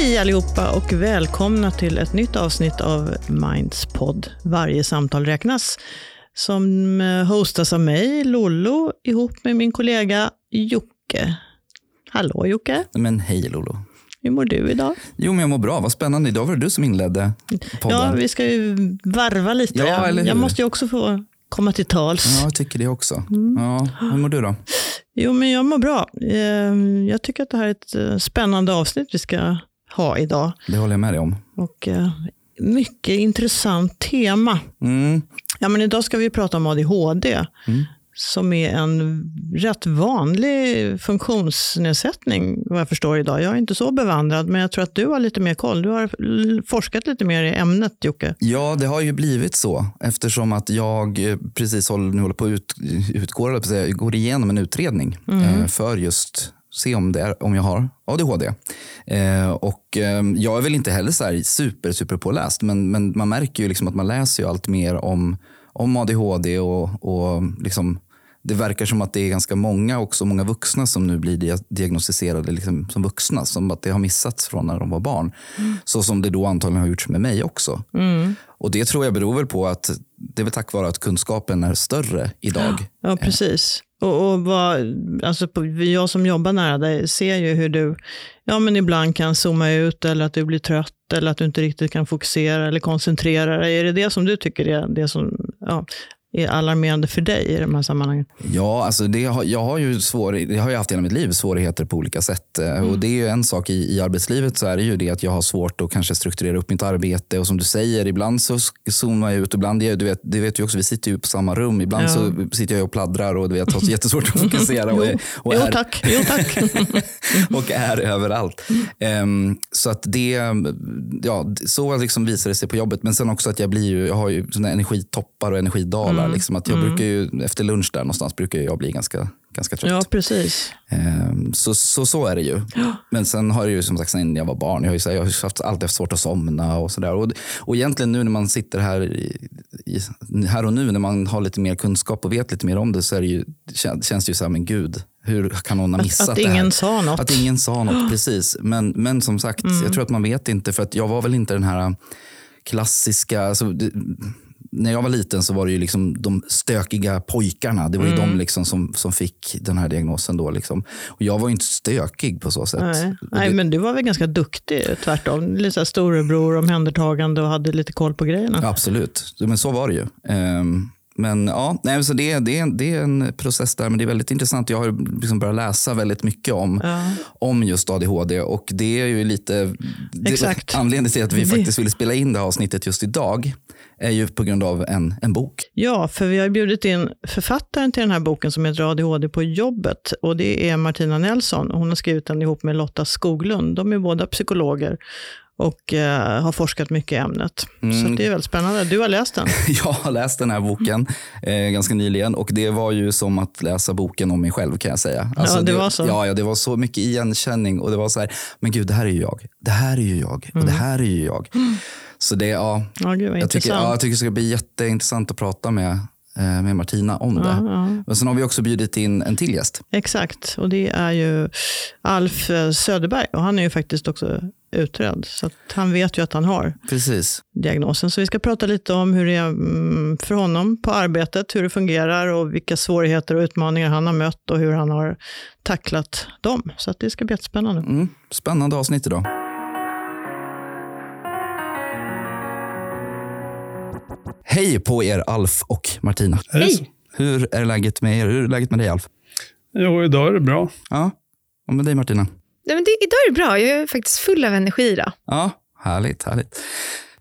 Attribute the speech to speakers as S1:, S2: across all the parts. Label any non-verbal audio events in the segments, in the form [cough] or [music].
S1: Hej allihopa och välkomna till ett nytt avsnitt av Minds podd. Varje samtal räknas. Som eh, hostas av mig, Lollo, ihop med min kollega Jocke. Hallå Jocke,
S2: Men hej Lolo.
S1: hur mår du idag?
S2: Jo, men jag mår bra. Vad spännande. Idag var det du som inledde podden.
S1: Ja, vi ska ju varva lite.
S2: Ja, eller hur?
S1: jag måste ju också få komma till tals.
S2: Ja, jag tycker det också.
S1: Mm.
S2: Ja, hur mår du då?
S1: Jo, men jag mår bra. Eh, Jag tycker att det här är ett eh, spännande avsnitt vi ska ha idag.
S2: Det håller jag med dig om.
S1: Och eh, mycket intressant tema.
S2: Mm.
S1: Ja, men idag ska vi prata om ADHD.
S2: Mm.
S1: Som är en rätt vanlig funktionsnedsättning vad jag förstår idag. Jag är inte så bevandrad, men jag tror att du har lite mer koll. Du har forskat lite mer i ämnet, Jocke.
S2: Ja, det har ju blivit så eftersom att jag eh, precis håller, nu håller på att ut, utgår, eller på att säga, går igenom en utredning eh, för just se om, det är, om jag har ADHD. Eh, och eh, jag är väl inte heller så här super, super påläst, men, men man märker ju liksom att man läser ju allt mer om, om ADHD och, och liksom, det verkar som att det är ganska många, också många vuxna som nu blir dia- diagnostiserade liksom som vuxna. Som att det har missats från när de var barn. Så som det då antagligen har gjorts med mig också. Och det tror jag beror väl på att det är väl tack vare att kunskapen är större idag.
S1: Ja, precis. Och, och vad, alltså på, jag som jobbar nära dig ser ju hur du ja, men ibland kan zooma ut eller att du blir trött eller att du inte riktigt kan fokusera eller koncentrera dig. Är det det som du tycker är det som ja, är alarmerande för dig i de här sammanhangen?
S2: Ja, alltså det har, jag har ju svår, det har jag haft hela mitt liv, svårigheter på olika sätt. Eh, Och det är ju en sak i, i arbetslivet så är det ju det att jag har svårt att kanske strukturera upp mitt arbete. Och som du säger, ibland så zoomar jag ut. Ibland, du vet, det vet du också, vi sitter ju på samma rum. Ibland
S1: Ja.
S2: så sitter jag och pladdrar och du vet, har [laughs] jättesvårt att fokusera. och, är- och
S1: jo
S2: är-
S1: tack, jo tack. [laughs]
S2: och är överallt. Ehm, så att det, ja, så liksom visar det sig på jobbet. Men sen också att jag blir ju, jag har ju energitoppar och energidalar. Liksom, att jag brukar ju, efter lunch där någonstans brukar jag bli ganska, ganska trött.
S1: ja, precis.
S2: Ehm, så, så, så är det ju. Men sen har det ju som sagt sen jag var barn, jag har ju här, jag har haft, alltid haft svårt att somna och sådär. Och, och egentligen nu när man sitter här, i, i, här och nu när man har lite mer kunskap och vet lite mer om det så det ju, kän- känns det ju så här, men gud, hur kan någon ha missat
S1: Att
S2: det här?
S1: ingen sa något.
S2: Att ingen sa något, [gasps] precis. Men, men som sagt,
S1: Mm.
S2: jag tror att man vet inte. För att jag var väl inte den här klassiska... Alltså, när jag var liten så var det ju liksom de stökiga pojkarna. Det var ju
S1: Mm.
S2: de liksom som, som fick den här diagnosen. Då liksom. och jag var ju inte stökig på så sätt.
S1: Nej,
S2: det,
S1: men du var väl ganska duktig tvärtom. Lite storebror, omhändertagande och hade lite koll på grejerna.
S2: Absolut, men så var det ju. Ehm, men ja, nej, så det, det, är- det är en process där, men det är väldigt intressant. Jag har liksom börjat läsa väldigt mycket om,
S1: Ja.
S2: om just ADHD och det är ju lite... Det. Anledningen till att vi faktiskt ville spela in det här avsnittet just idag är ju på grund av en, en bok.
S1: Ja, för vi har bjudit in författaren till den här boken som heter ADHD på jobbet. Och det är Martina Nelson. Hon har skrivit den ihop med Lotta Skoglund. De är båda psykologer och eh, har forskat mycket i ämnet.
S2: Mm.
S1: Så det är väldigt spännande. Du har läst den. [laughs]
S2: Jag har läst den här boken eh, ganska nyligen och det var ju som att läsa boken om mig själv kan jag säga. Alltså,
S1: Ja, det var så.
S2: Ja, ja, det var så mycket igenkänning och det var så här, men gud det här är ju jag. Det här är ju jag och det här är ju jag. Så det, ja,
S1: Ja, gud
S2: jag tycker, ja, jag tycker det ska bli jätteintressant att prata med, med Martina om det.
S1: Ja, ja.
S2: Men sen har vi också bjudit in en till gäst.
S1: Exakt, och det är ju Alf eh, Söderberg. Och han är ju faktiskt också utredd. Så han vet ju att han har
S2: Precis.
S1: diagnosen. Så vi ska prata lite om hur det är mm, för honom på arbetet, hur det fungerar och vilka svårigheter och utmaningar han har mött och hur han har tacklat dem. Så det ska bli jättespännande.
S2: Mm, spännande avsnitt idag. Hej på er Alf och Martina.
S3: Hej.
S2: Hur är läget med er? Hur är läget med dig Alf?
S3: Jo, idag är det bra.
S2: Ja, och med dig Martina?
S4: Nej, men det, idag är det bra. Jag är faktiskt full av energi idag.
S2: Ja, härligt, härligt.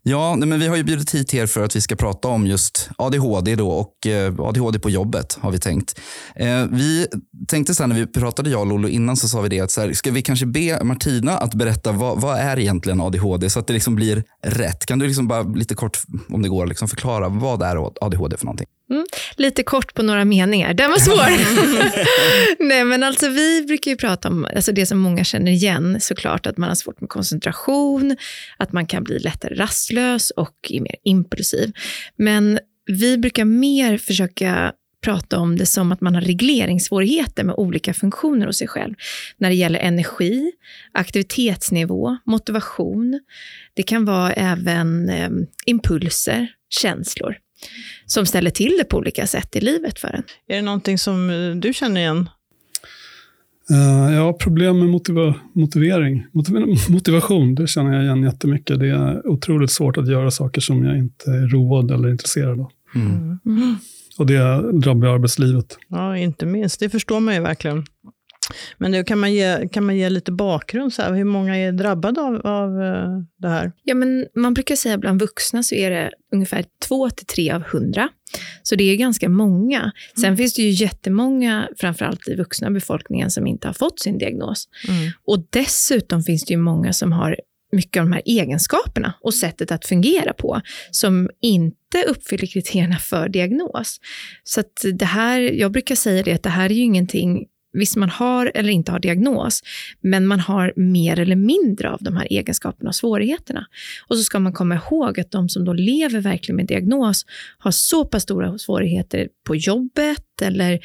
S2: Ja, nej, men vi har ju bjudit hit er för att vi ska prata om just ADHD då och eh, ADHD på jobbet har vi tänkt. Eh, vi tänkte så här när vi pratade jag och Lollo innan så sa vi det att så här, ska vi kanske be Martina att berätta vad, vad är egentligen ADHD så att det liksom blir rätt. Kan du liksom bara lite kort om det går liksom förklara vad är ADHD för någonting?
S4: Lite kort på några meningar. Den var svår. [laughs] Nej, men alltså vi brukar ju prata om alltså det som många känner igen, såklart att man har svårt med koncentration, att man kan bli lättare rastlös och är mer impulsiv. Men vi brukar mer försöka prata om det som att man har regleringssvårigheter med olika funktioner hos sig själv. När det gäller energi, aktivitetsnivå, motivation. Det kan vara även eh, impulser, känslor som ställer till det på olika sätt i livet för en.
S1: Är det någonting som eh, du känner igen?
S3: Uh, ja, problem med motiva motivering. Motiv motivation, det känner jag igen jättemycket. Det är otroligt svårt att göra saker som jag inte är road eller intresserad av. Mm. Mm. Och det drabbar arbetslivet.
S1: Ja, inte minst. Det förstår man ju verkligen. Men nu kan man ge, kan man ge lite bakgrund? Så här, hur många är drabbade av, av uh, det här?
S4: Ja, men man brukar säga bland vuxna så är det ungefär två till tre av hundra. Så det är ganska många. Sen mm. finns det ju jättemånga, framförallt i vuxna befolkningen, som inte har fått sin diagnos. Mm. Och dessutom finns det ju många som har mycket av de här egenskaperna och sättet att fungera på, som inte uppfyller kriterierna för diagnos. Så det här, jag brukar säga det, att det här är ju ingenting Visst, man har eller inte har diagnos, men man har mer eller mindre av de här egenskaperna och svårigheterna. Och så ska man komma ihåg att de som då lever verkligen med diagnos har så pass stora svårigheter på jobbet eller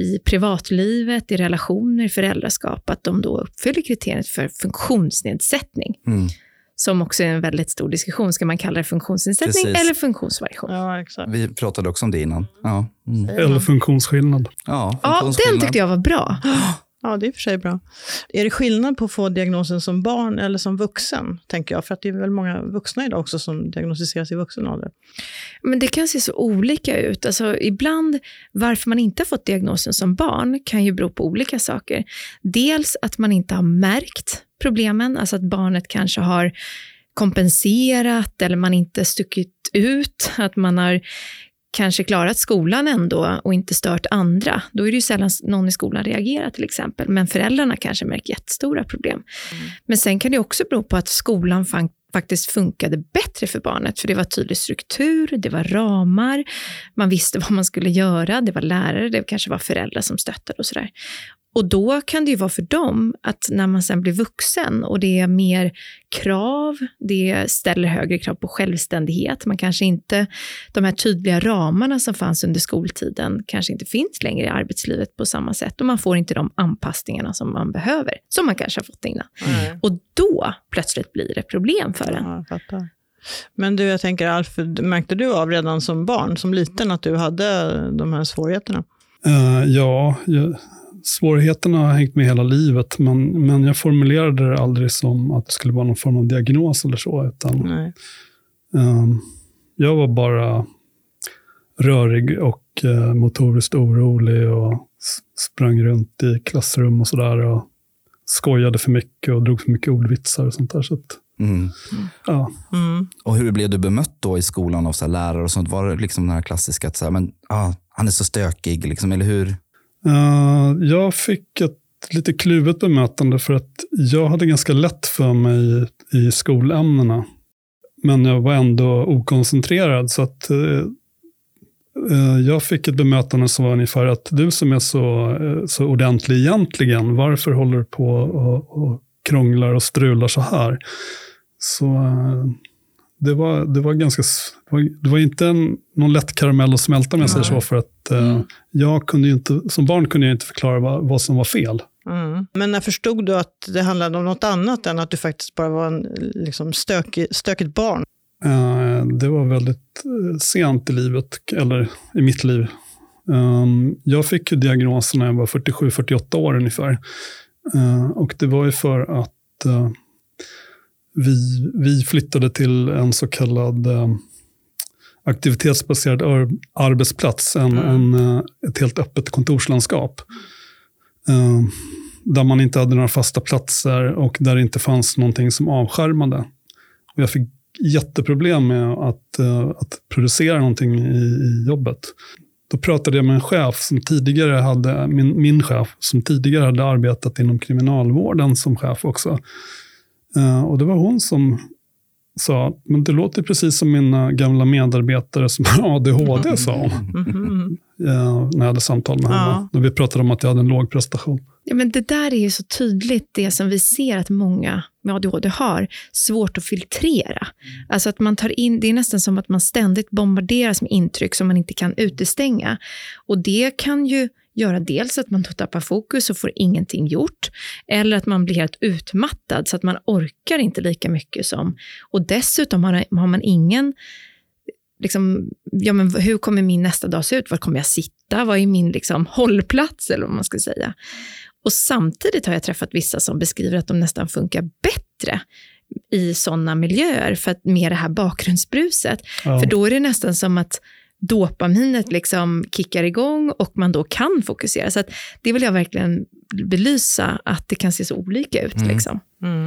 S4: i privatlivet, i relationer, i föräldraskap, att de då uppfyller kriteriet för funktionsnedsättning. Mm som också är en väldigt stor diskussion. Ska man kalla det funktionsnedsättning Precis. eller funktionsvariation?
S1: Ja, exakt.
S2: Vi pratade också om det innan. Ja.
S3: Mm. Eller funktionsskillnad.
S4: Ja, ja, den tyckte jag var bra. [gasps]
S1: Ja, det är i och för sig bra. Är det skillnad på att få diagnosen som barn eller som vuxen? tänker jag? För att det är väl många vuxna idag också som diagnostiseras i vuxen ålder.
S4: Men det kan se så olika ut. Alltså, ibland, varför man inte har fått diagnosen som barn kan ju bero på olika saker. Dels att man inte har märkt problemen, alltså att barnet kanske har kompenserat eller man inte stuckit ut, att man har kanske klarat skolan ändå och inte stört andra, då är det ju sällan någon i skolan reagerar till exempel. Men föräldrarna kanske märker jättestora problem. Mm. Men sen kan det också bero på att skolan fan, faktiskt funkade bättre för barnet, för det var tydlig struktur, det var ramar, man visste vad man skulle göra, det var lärare, det kanske var föräldrar som stöttade och sådär. Och då kan det ju vara för dem att när man sen blir vuxen och det är mer krav, det ställer högre krav på självständighet. Man kanske inte, de här tydliga ramarna som fanns under skoltiden kanske inte finns längre i arbetslivet på samma sätt och man får inte de anpassningarna som man behöver, som man kanske har fått innan. Mm. Och då plötsligt blir det problem för en. Ja.
S1: Men du, jag tänker Alf, märkte du av redan som barn, som liten, att du hade de här svårigheterna?
S3: Uh, ja, jag, svårigheterna har hängt med hela livet, men, men jag formulerade det aldrig som att det skulle vara någon form av diagnos eller så. Utan, um, jag var bara rörig och uh, motoriskt orolig och sprang runt i klassrum och sådär och skojade för mycket och drog för mycket ordvitsar och sånt där. Så att, mm.
S2: Ja. Mm. Och hur blev du bemött då i skolan av så lärare och sånt? Var det liksom den här klassiska att så här, men, ah, han är så stökig, liksom, eller hur?
S3: Uh, jag fick ett lite kluvet bemötande för att jag hade ganska lätt för mig i skolämnena. Men jag var ändå okoncentrerad. Så att eh, eh jag fick ett bemötande som var ungefär att du som är så, eh, så ordentlig egentligen, varför håller du på och, och krånglar och strular så här? Så det var, det var ganska, det var inte en, någon lätt karamell att smälta om jag säger så, för att eh, mm. jag kunde inte, som barn kunde jag inte förklara vad, vad som var fel.
S1: Mm. Men när förstod du att det handlade om något annat än att du faktiskt bara var en liksom, stökig, stökigt barn?
S3: Eh, det var väldigt eh, sent i livet, eller i mitt liv. Um, jag fick ju diagnosen när jag var 47-48 år ungefär. Uh, och det var ju för att uh, vi, vi flyttade till en så kallad eh, aktivitetsbaserad arbetsplats, en, mm. en, eh, ett helt öppet kontorslandskap. Eh, där man inte hade några fasta platser och där det inte fanns någonting som avskärmade. Och jag fick jätteproblem med att, eh, att producera någonting i, i jobbet. Då pratade jag med en chef som tidigare hade, min, min chef, som tidigare hade arbetat inom kriminalvården som chef också. Uh, och det var hon som sa, men det låter precis som mina gamla medarbetare som har ADHD, sa hon. Mm. Uh, när jag hade samtal med henne. Ja. När vi pratade om att jag hade en låg prestation.
S4: Ja, men det där är ju så tydligt, det som vi ser att många med ADHD har, svårt att filtrera. Alltså att man tar in, det är nästan som att man ständigt bombarderas med intryck som man inte kan utestänga. Och det kan ju göra dels att man tappar fokus och får ingenting gjort, eller att man blir helt utmattad så att man orkar inte lika mycket som... Och dessutom har, har man ingen liksom, ja, men hur kommer min nästa dag se ut? Var kommer jag sitta? Vad är min liksom, hållplats? Eller vad man ska säga. Och samtidigt har jag träffat vissa som beskriver att de nästan funkar bättre i sådana miljöer, för att med det här bakgrundsbruset. Ja. För då är det nästan som att dopaminet liksom kickar igång och man då kan fokusera. Så det vill jag verkligen belysa, att det kan se så olika ut. Mm. Liksom. Mm.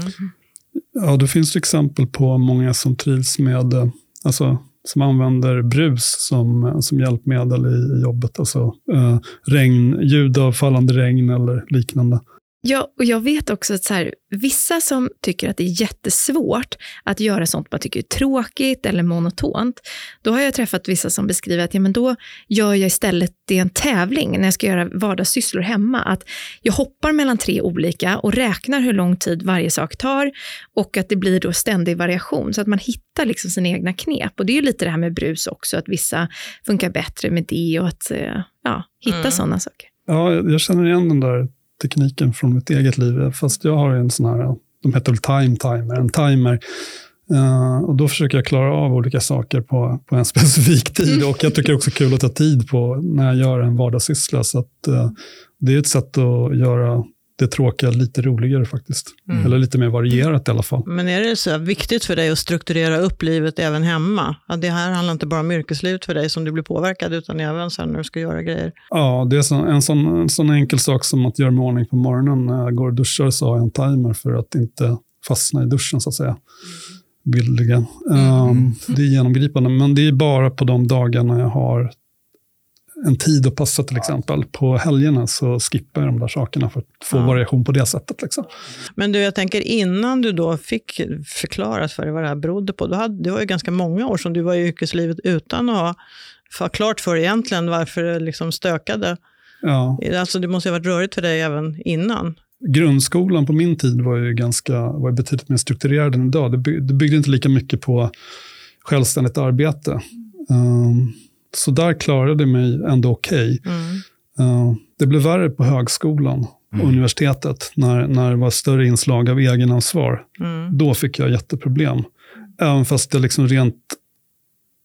S3: Ja, det finns exempel på många som trivs med eh, alltså, som använder brus som, som hjälpmedel i jobbet. Alltså eh, regn, ljud av fallande regn eller liknande.
S4: Ja, och jag vet också att så här, vissa som tycker att det är jättesvårt att göra sånt man tycker är tråkigt eller monotont, då har jag träffat vissa som beskriver att ja, men då gör jag istället det en tävling när jag ska göra vardagssysslor hemma. Att jag hoppar mellan tre olika och räknar hur lång tid varje sak tar och att det blir då ständig variation så att man hittar liksom sina egna knep. Och det är ju lite det här med brus också, att vissa funkar bättre med det och att eh, ja, hitta mm. sådana saker.
S3: Ja, jag känner igen den där tekniken från mitt eget liv. Fast jag har en sån här, de heter väl time timer, en timer. Uh, och då försöker jag klara av olika saker på, på en [laughs] specifik tid. Och jag tycker också kul att ta tid på när jag gör en vardagssyssla. Så att, uh, det är ett sätt att göra det tråkiga lite roligare faktiskt. Mm. Eller lite mer varierat i alla fall.
S1: Men är det så viktigt för dig att strukturera upp livet även hemma? Att det här handlar inte bara om yrkeslivet för dig som du blir påverkad, utan även sen när du ska göra grejer?
S3: Ja, det är så, en, sån, en sån enkel sak som att göra mig ordning på morgonen. När jag går och duschar så har jag en timer för att inte fastna i duschen så att säga. Bildligen. Mm. Um, det är genomgripande, men det är bara på de dagarna jag har en tid att passa till exempel. På helgerna så skippar jag de där sakerna för att få ja. variation på det sättet. Liksom.
S1: Men du, jag tänker innan du då fick förklarat för dig vad det här berodde på, du hade, det var ju ganska många år som du var i yrkeslivet utan att ha klart för dig egentligen varför det liksom stökade. Ja. Alltså det måste ju ha varit rörigt för dig även innan.
S3: Grundskolan på min tid var ju ganska, var betydligt mer strukturerad än idag. Det, byggde inte lika mycket på självständigt arbete. Um, så där klarade jag mig ändå okej. Okay. Mm. Uh, det blev värre på högskolan och mm. universitetet när, när det var större inslag av egenansvar. Mm. Då fick jag jätteproblem. Även fast det liksom rent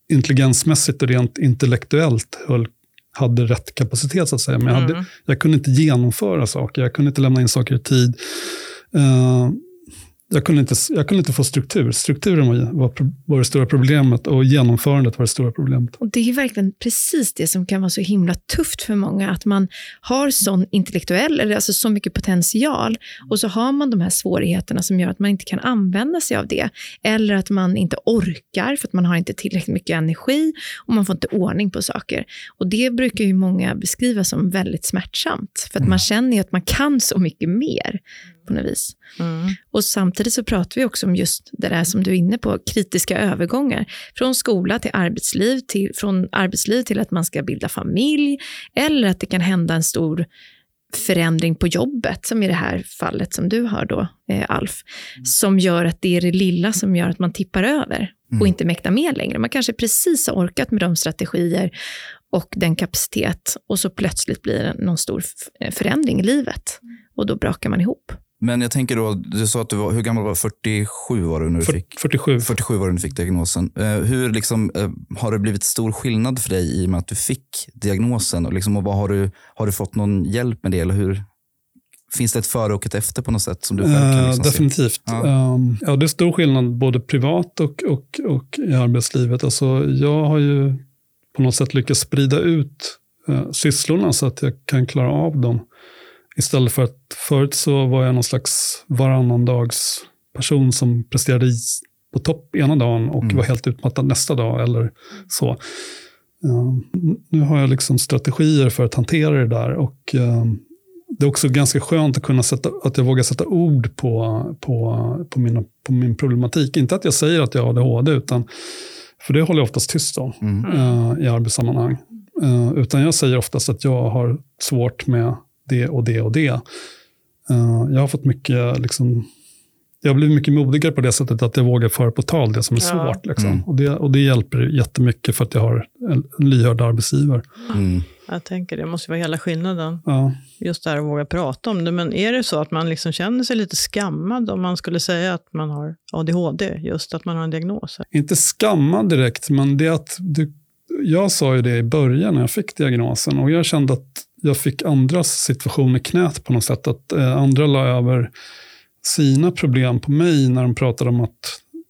S3: intelligensmässigt och rent intellektuellt höll, hade rätt kapacitet, så att säga. Men jag, hade, mm. jag kunde inte genomföra saker. Jag kunde inte lämna in saker i tid. Uh, jag kunde, inte, jag kunde inte få struktur. Strukturen var, var, var det stora problemet och genomförandet var det stora problemet.
S4: Och Det är verkligen precis det som kan vara så himla tufft för många, att man har sån intellektuell, eller alltså så mycket potential, och så har man de här svårigheterna som gör att man inte kan använda sig av det. Eller att man inte orkar, för att man har inte tillräckligt mycket energi och man får inte ordning på saker. Och Det brukar ju många beskriva som väldigt smärtsamt, för att mm. man känner ju att man kan så mycket mer på något vis. Mm. Och samtidigt så pratar vi också om just det där som du är inne på, kritiska övergångar. Från skola till arbetsliv, till, från arbetsliv till att man ska bilda familj, eller att det kan hända en stor förändring på jobbet, som i det här fallet som du har då, eh, Alf, som gör att det är det lilla som gör att man tippar över och mm. inte mäktar med längre. Man kanske precis har orkat med de strategier och den kapacitet och så plötsligt blir det någon stor förändring i livet och då brakar man ihop.
S2: Men jag tänker då, du sa att du var, hur gammal var du? 47 var du när du fick?
S3: 47.
S2: 47 var du när du fick diagnosen. Uh, hur liksom, uh, har det blivit stor skillnad för dig i och med att du fick diagnosen? Och, liksom, och vad har, du, har du fått någon hjälp med det? Eller hur, Finns det ett före och ett efter på något sätt? som du själv kan liksom
S3: Definitivt. Ja. Um, ja, det är stor skillnad både privat och, och, och i arbetslivet. Alltså, jag har ju på något sätt lyckats sprida ut sysslorna så att jag kan klara av dem. Istället för att förut så var jag någon slags varannandags person som presterade på topp ena dagen och mm. var helt utmattad nästa dag eller så. Uh, nu har jag liksom strategier för att hantera det där och uh, det är också ganska skönt att kunna sätta, att jag vågar sätta ord på, på, på, mina, på min problematik. Inte att jag säger att jag har ADHD, utan, för det håller jag oftast tyst om mm. uh, i arbetssammanhang. utan jag säger oftast att jag har svårt med det och det och det. Uh, jag har fått mycket, liksom, jag har blivit mycket modigare på det sättet att jag vågar föra på tal det som är
S1: Ja.
S3: svårt. Liksom.
S2: Mm.
S3: Och, det, och det hjälper jättemycket för att jag har en, en lyhörd arbetsgivare.
S2: Mm.
S1: Jag tänker det måste vara hela skillnaden.
S3: Ja.
S1: Just det här att våga prata om det. Men är det så att man liksom känner sig lite skammad om man skulle säga att man har ADHD, just att man har en diagnos?
S3: Inte skammad direkt, men det att du, jag sa ju det i början när jag fick diagnosen och jag kände att jag fick andras situation i knät på något sätt. Att eh, andra la över sina problem på mig när de pratade om att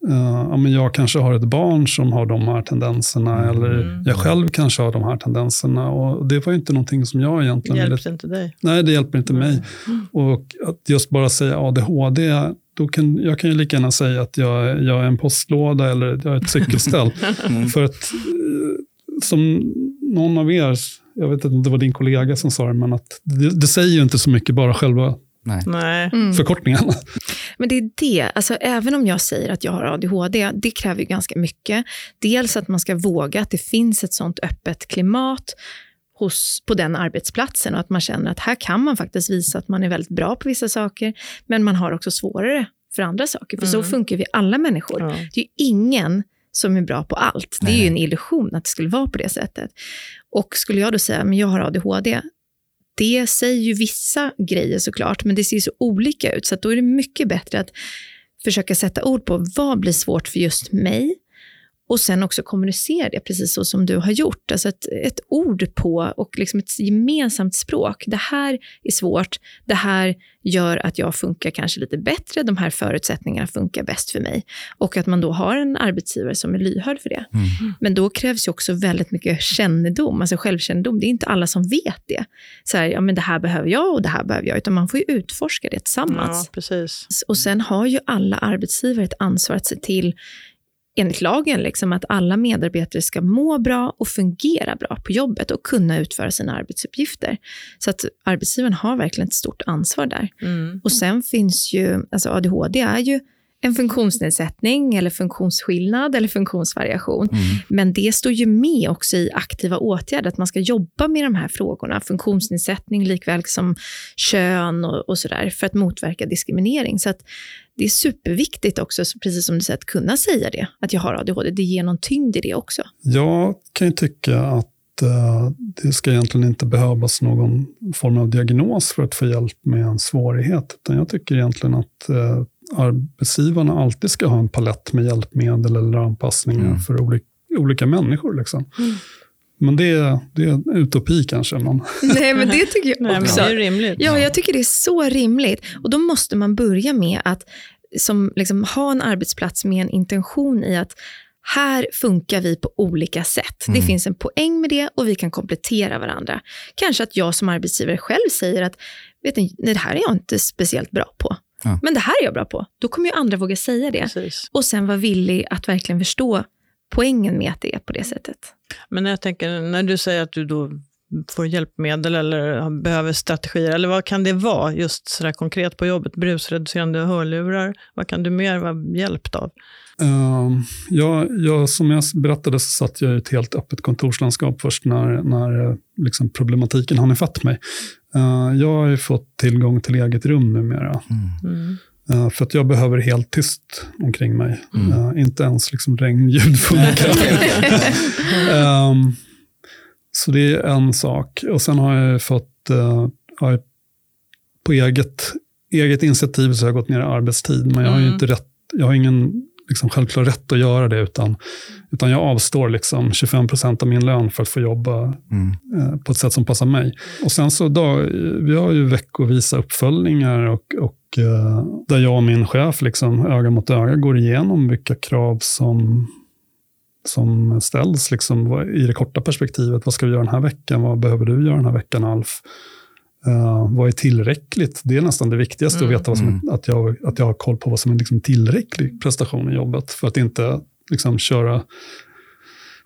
S3: eh, ja, men jag kanske har ett barn som har de här tendenserna eller jag själv kanske har de här tendenserna. Och det var ju inte någonting som jag
S1: Det
S3: egentligen ville
S1: hjälpte inte dig.
S3: Nej, det hjälper inte mig. Och att just bara säga ADHD, då kan, jag kan ju lika gärna säga att jag, är- jag är en postlåda eller jag är ett cykelställ. [laughs] För att, eh, som någon av er, jag vet inte om det var din kollega som sa det, men att det, det säger ju inte så mycket, bara själva
S2: Nej.
S1: Nej.
S4: Mm.
S3: förkortningen. [laughs]
S4: Men det är det, alltså även om jag säger att jag har ADHD, det kräver ju ganska mycket. Dels att man ska våga att det finns ett sånt öppet klimat hos, på den arbetsplatsen och att man känner att här kan man faktiskt visa att man är väldigt bra på vissa saker, men man har också svårare för andra saker. För så
S1: Mm.
S4: funkar vi alla människor.
S1: Ja.
S4: Det är ju ingen som är bra på allt. Det är ju
S2: Nej.
S4: en illusion att det skulle vara på det sättet. Och skulle jag då säga, men jag har ADHD, det säger ju vissa grejer såklart, men det ser så olika ut. Så då är det mycket bättre att försöka sätta ord på vad blir svårt för just mig och sen också kommunicera det precis så som du har gjort. Alltså ett, ett ord på och liksom ett gemensamt språk. Det här är svårt, det här gör att jag funkar kanske lite bättre, de här förutsättningarna funkar bäst för mig. Och att man då har en arbetsgivare som är lyhörd för det.
S2: Mm.
S4: Men då krävs ju också väldigt mycket kännedom, alltså självkännedom. Det är inte alla som vet det. Så här, ja men det här behöver jag och det här behöver jag, utan man får ju utforska det tillsammans.
S1: ja, precis.
S4: Och sen har ju alla arbetsgivare ett ansvar att se till, enligt lagen, liksom, att alla medarbetare ska må bra och fungera bra på jobbet och kunna utföra sina arbetsuppgifter. Så att arbetsgivaren har verkligen ett stort ansvar där.
S1: Mm.
S4: Och sen finns ju, alltså ADHD är ju en funktionsnedsättning eller funktionsskillnad eller funktionsvariation.
S2: Mm.
S4: Men det står ju med också i aktiva åtgärder, att man ska jobba med de här frågorna, funktionsnedsättning likväl som kön och, och sådär, för att motverka diskriminering. Så att det är superviktigt också, så precis som du säger, att kunna säga det, att jag har ADHD. Det ger någon tyngd i det också.
S3: Jag kan ju tycka att eh, det ska egentligen inte behövas någon form av diagnos för att få hjälp med en svårighet. Utan jag tycker egentligen att eh, arbetsgivarna alltid ska ha en palett med hjälpmedel eller anpassningar
S2: Mm.
S3: för olika, olika människor. Liksom. Men det, är- det är en utopi kanske. Men, [laughs]
S4: Nej, men det tycker jag [laughs]
S1: Nej, men
S4: också.
S1: det är rimligt.
S4: Ja, jag tycker det är så rimligt. Och då måste man börja med att som, liksom, ha en arbetsplats med en intention i att här funkar vi på olika sätt. Det
S2: Mm.
S4: finns en poäng med det och vi kan komplettera varandra. Kanske att jag som arbetsgivare själv säger att vet ni, nej, det här är jag inte speciellt bra på.
S2: Ja.
S4: Men det här är jag bra på. Då kommer ju andra våga säga det.
S1: Precis.
S4: Och sen vara villig att verkligen förstå poängen med att det är på det sättet.
S1: Men jag tänker, när du säger att du då får hjälpmedel eller behöver strategier, eller vad kan det vara just sådär konkret på jobbet? Brusreducerande hörlurar, vad kan du mer vara hjälpt av?
S3: eh, jag, jag, som jag berättade så satt jag i ett helt öppet kontorslandskap först när, när eh, liksom problematiken hann ifatt mig. Eh, jag har ju fått tillgång till eget rum numera.
S2: Mm.
S3: Eh, För att jag behöver helt tyst omkring mig.
S2: Mm.
S3: Eh, inte ens liksom regnljud funkar. [laughs] Ehm, så det är en sak. Och sen har jag fått, uh, jag på eget, eget initiativ så har jag gått ner i arbetstid. Men jag har ju
S1: Mm.
S3: inte rätt, jag har ingen liksom, självklar rätt att göra det. Utan, utan jag avstår liksom 25 procent av min lön för att få jobba
S2: Mm.
S3: eh, på ett sätt som passar mig. Och sen så då, vi har ju veckovisa uppföljningar och, och eh, där jag och min chef liksom öga mot öga går igenom vilka krav som, som ställs liksom, i det korta perspektivet. Vad ska vi göra den här veckan? Vad behöver du göra den här veckan, Alf? Eh, vad är tillräckligt? Det är nästan det viktigaste,
S1: Mm.
S3: att veta vad som,
S2: Mm.
S3: är- att, jag, att jag har koll på vad som är liksom tillräcklig prestation i jobbet. För att inte liksom, köra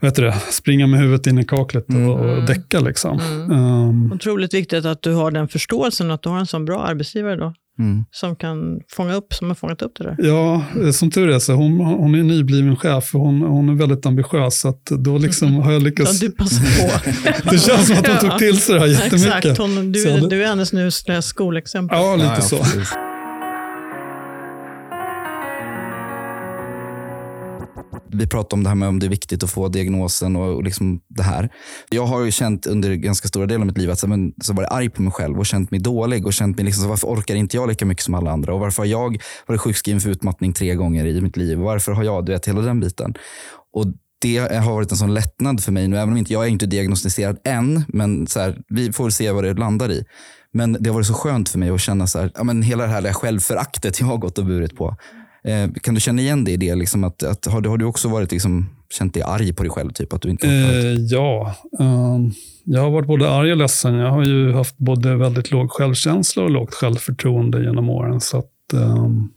S3: vad heter det, springa med huvudet in i kaklet och,
S2: Mm.
S3: och däcka. Liksom.
S1: Mm.
S3: Ehm,
S1: Otroligt viktigt att du har den förståelsen, att du har en sån bra arbetsgivare då.
S2: Mm.
S1: som kan fånga upp, som har fångat upp det där.
S3: Ja, eh, som tur är så hon, hon är nybliven chef och hon, hon är väldigt ambitiös. Så att då liksom har jag
S1: Ja,
S3: lyckats.
S1: du passar på. [laughs]
S3: Det känns som att hon tog till sig det här jättemycket.
S1: Exakt, hon, du, du är hennes nu skolexempel.
S3: Ja, lite
S2: Ja, ja,
S3: så.
S2: Vi pratade om det här med om det är viktigt att få diagnosen och, och liksom det här. Jag har ju känt under ganska stora delar av mitt liv att så, men, så varit arg på mig själv och känt mig dålig och känt mig liksom, så varför orkar inte jag lika mycket som alla andra och varför har jag varit sjukskriven för utmattning tre gånger i mitt liv och varför har jag, du vet, hela den biten. Och det har varit en sån lättnad för mig nu, även om inte jag är inte diagnostiserad än, men så här, vi får väl se vad det landar i. Men det har varit så skönt för mig att känna så här, ja, men hela det här självföraktet jag har gått och burit på. Eh, kan du känna igen dig i det? Liksom att, att, har, du, har du också varit liksom, känt dig arg på dig själv? Typ, att du inte
S3: Eh, ja, ehm, jag har varit både arg och ledsen. Jag har ju haft både väldigt låg självkänsla och lågt självförtroende genom åren. Så att, ehm,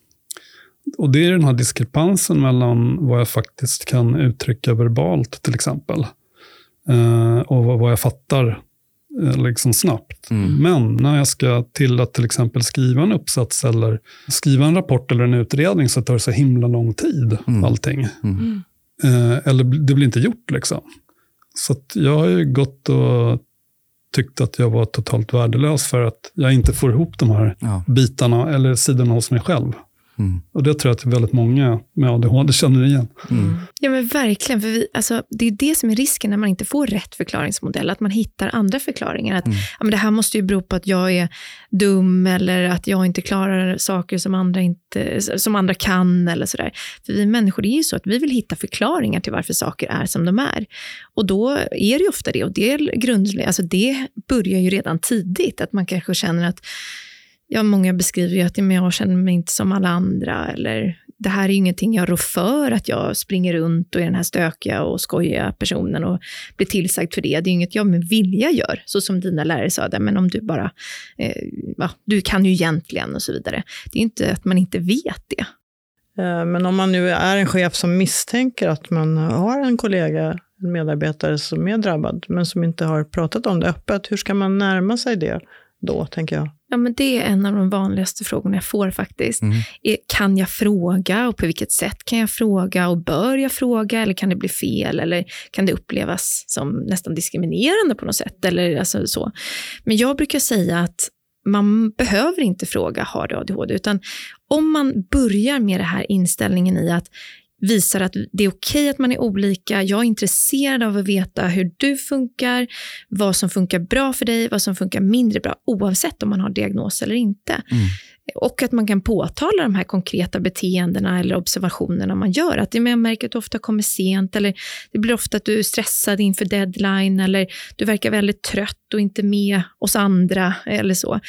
S3: och det är den här diskrepansen mellan vad jag faktiskt kan uttrycka verbalt till exempel. eh, och vad, vad jag fattar liksom snabbt.
S2: Mm.
S3: Men när jag ska till att till exempel skriva en uppsats eller skriva en rapport eller en utredning så tar det så himla lång tid
S2: Mm.
S3: allting.
S2: Mm.
S3: Eh, eller det blir inte gjort liksom. Så att jag har ju gått och tyckt att jag var totalt värdelös för att jag inte får ihop de här
S2: Ja.
S3: bitarna eller sidorna hos mig själv.
S2: Mm.
S3: Och det tror jag att väldigt många med ADHD känner igen.
S2: Mm.
S4: Ja men verkligen, för vi, alltså, det är det som är risken när man inte får rätt förklaringsmodell, att man hittar andra förklaringar. Att
S2: Mm.
S4: ja, men det här måste ju bero på att jag är dum eller att jag inte klarar saker som andra, inte, som andra kan eller sådär. För vi människor, det är ju så att vi vill hitta förklaringar till varför saker är som de är. Och då är det ju ofta det, och det, är alltså det börjar ju redan tidigt, att man kanske känner att Ja, många beskriver ju att ja, men jag känner mig inte som alla andra, eller det här är ingenting jag rår för, att jag springer runt och är den här stökiga och skojiga personen och blir tillsagd för det. Det är inget jag med vilja gör, så som dina lärare sa, det, men om du bara, eh, ja, du kan ju egentligen och så vidare. Det är ju inte att man inte vet det.
S1: Eh, men om man nu är en chef som misstänker att man har en kollega, en medarbetare som är drabbad, men som inte har pratat om det öppet, hur ska man närma sig det då, tänker jag?
S4: Ja, men det är en av de vanligaste frågorna jag får faktiskt.
S2: Mm.
S4: Kan jag fråga och på vilket sätt kan jag fråga och bör jag fråga eller kan det bli fel eller kan det upplevas som nästan diskriminerande på något sätt eller alltså så. Men jag brukar säga att man behöver inte fråga har du ADHD utan om man börjar med den här inställningen i att visar att det är okej att man är olika. Jag är intresserad av att veta hur du funkar, vad som funkar bra för dig, vad som funkar mindre bra, oavsett om man har diagnos eller inte.
S2: Mm.
S4: Och att man kan påtala de här konkreta beteendena eller observationerna man gör. Att jag märker att du ofta kommer sent, eller det blir ofta att du är stressad inför deadline, eller du verkar väldigt trött och inte med oss andra, eller så.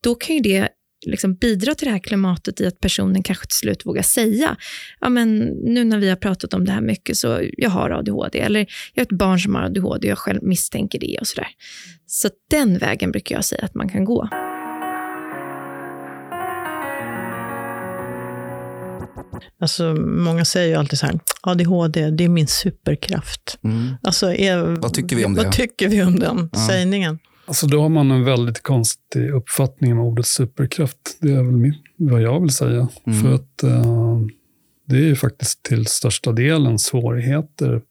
S4: Då kan ju det liksom bidra till det här klimatet i att personen kanske till slut vågar säga, ja men nu när vi har pratat om det här mycket så jag har ADHD, eller jag har ett barn som har ADHD och jag själv misstänker det och sådär. Så den vägen brukar jag säga att man kan gå.
S1: Alltså, många säger ju alltid så här, ADHD, det är min superkraft.
S2: Mm.
S1: Alltså, är,
S2: Vad tycker vi om det?
S1: Vad tycker vi om den
S2: Ja.
S1: sägningen?
S3: Alltså då har man en väldigt konstig uppfattning om ordet superkraft. Det är väl min, vad jag vill säga.
S2: Mm.
S3: För att eh, det är ju faktiskt till största delen svårigheter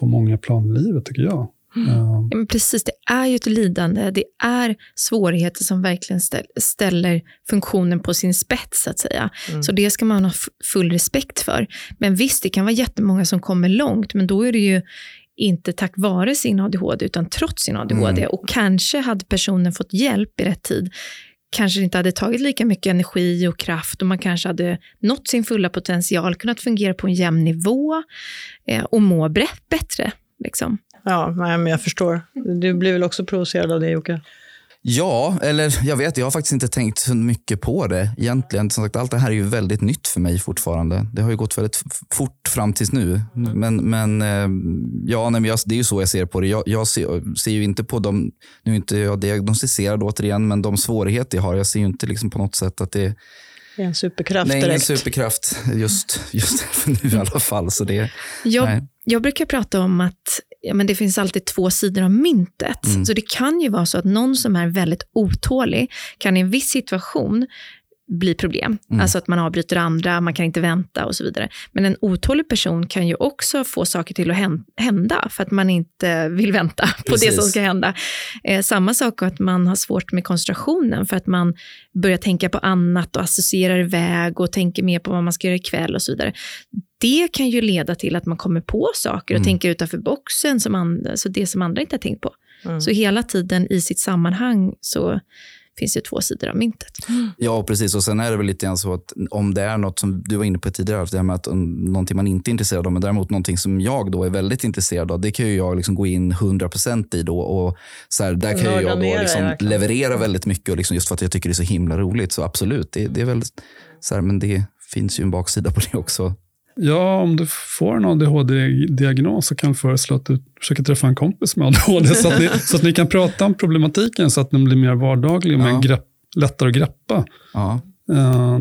S3: på många plan i livet tycker jag. Eh,
S4: Ja, men precis, det är ju ett lidande. Det är svårigheter som verkligen ställ, ställer funktionen på sin spets, så att säga.
S1: Mm.
S4: Så det ska man ha full respekt för. Men visst, det kan vara jättemånga som kommer långt, men då är det ju inte tack vare sin ADHD, utan trots sin ADHD.
S2: Mm.
S4: Och kanske hade personen fått hjälp i rätt tid, kanske inte hade tagit lika mycket energi och kraft och man kanske hade nått sin fulla potential, kunnat fungera på en jämn nivå eh, och må bättre. Liksom.
S1: Ja, nej, men jag förstår. Du blir väl också provocerad av det, Jocke?
S2: Ja, eller jag vet, jag har faktiskt inte tänkt så mycket på det egentligen. Som sagt, allt det här är ju väldigt nytt för mig fortfarande. Det har ju gått väldigt fort fram tills nu. Men, men eh, ja, nej, men jag, det är ju så jag ser på det. Jag, jag ser, ser ju inte på de, nu är inte jag diagnostiserad återigen, men de svårigheter jag har, jag ser ju inte liksom på något sätt att det
S1: Det är en superkraft
S2: Nej, ingen
S1: direkt.
S2: superkraft just, just för [laughs] nu i alla fall. Så det,
S4: Jag,
S2: nej.
S4: jag brukar prata om att ja, men det finns alltid två sidor av myntet.
S2: Mm.
S4: Så det kan ju vara så att någon som är väldigt otålig kan i en viss situation bli problem.
S2: Mm.
S4: Alltså att man avbryter andra, man kan inte vänta och så vidare. Men en otålig person kan ju också få saker till att hän- hända för att man inte vill vänta på det
S2: Precis.
S4: som ska hända. Eh, samma sak att man har svårt med koncentrationen för att man börjar tänka på annat och associerar iväg och tänker mer på vad man ska göra ikväll och så vidare. Det kan ju leda till att man kommer på saker och
S2: Mm.
S4: tänker utanför boxen, som and- alltså det som andra inte har tänkt på.
S1: Mm.
S4: Så hela tiden i sitt sammanhang så finns det två sidor av myntet.
S2: Ja, precis. Och sen är det väl lite grann så att om det är något som du var inne på tidigare, det här med att någonting man inte är intresserad av, men däremot någonting som jag då är väldigt intresserad av, det kan ju jag liksom gå in 100% i då. Och så här, där kan ju jag då liksom leverera väldigt mycket och liksom just för att jag tycker det är så himla roligt. Så absolut, det, det är väl så här, men det finns ju en baksida på det också.
S3: Ja, om du får en ADHD-diagnos så kan jag föreslå att du försöker träffa en kompis med ADHD så att, ni, [laughs] så att ni kan prata om problematiken så att den blir mer vardaglig och
S2: Ja.
S3: grepp, lättare att greppa.
S2: Ja,
S3: Eh,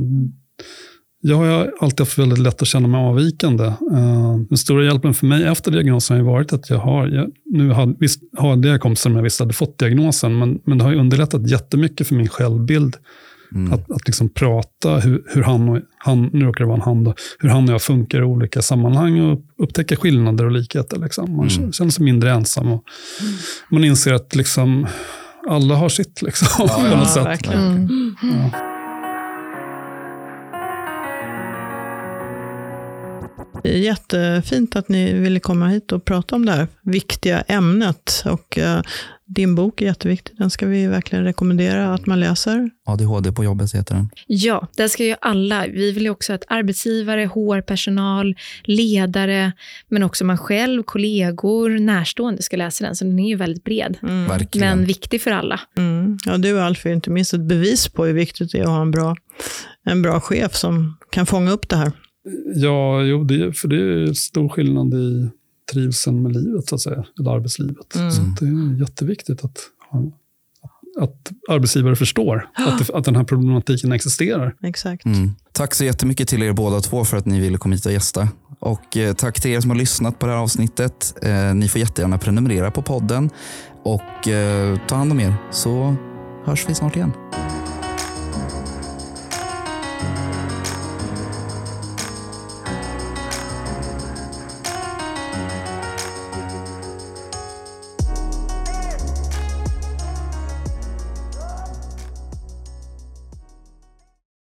S3: jag har alltid haft väldigt lätt att känna mig avvikande. Eh, den stora hjälpen för mig efter diagnosen har varit att jag har, jag, nu har, visst, har jag kompisar som jag visst hade fått diagnosen, men, men det har underlättat jättemycket för min självbild.
S2: Mm.
S3: Att, att liksom prata hur, hur han, och, han, nu råkar det vara en han, då, hur han och jag funkar i olika sammanhang och upptäcka skillnader och likheter. Liksom. Man
S2: Mm.
S3: känner sig mindre ensam och man inser att liksom, alla har sitt liksom,
S2: Ja, [laughs]
S3: på
S2: ja,
S3: något sätt.
S1: verkligen.
S4: Mm.
S3: Ja.
S1: Det är jättefint att ni ville komma hit och prata om det här viktiga ämnet. Och eh, din bok är jätteviktig. Den ska vi verkligen rekommendera att man läser.
S2: ADHD på jobbet heter den.
S4: Ja, där ska ju alla. Vi vill ju också att arbetsgivare, HR-personal, ledare, men också man själv, kollegor, närstående ska läsa den. Så den är ju väldigt bred,
S1: Mm.
S2: Verkligen.
S4: men viktig för alla.
S1: Mm. Ja, du Alf är inte minst ett bevis på hur viktigt det är att ha en bra, en bra chef som kan fånga upp det här.
S3: Ja, jo, det, för det är stor skillnad i trivseln med livet, så att säga, eller arbetslivet.
S1: Mm.
S3: Så att det är jätteviktigt att, att arbetsgivare förstår att, det, att den här problematiken existerar.
S1: Exakt.
S2: Mm. Tack så jättemycket till er båda två för att ni ville komma hit och gästa. Och eh, tack till er som har lyssnat på det här avsnittet. Eh, ni får jättegärna prenumerera på podden och eh, ta hand om er så hörs vi snart igen.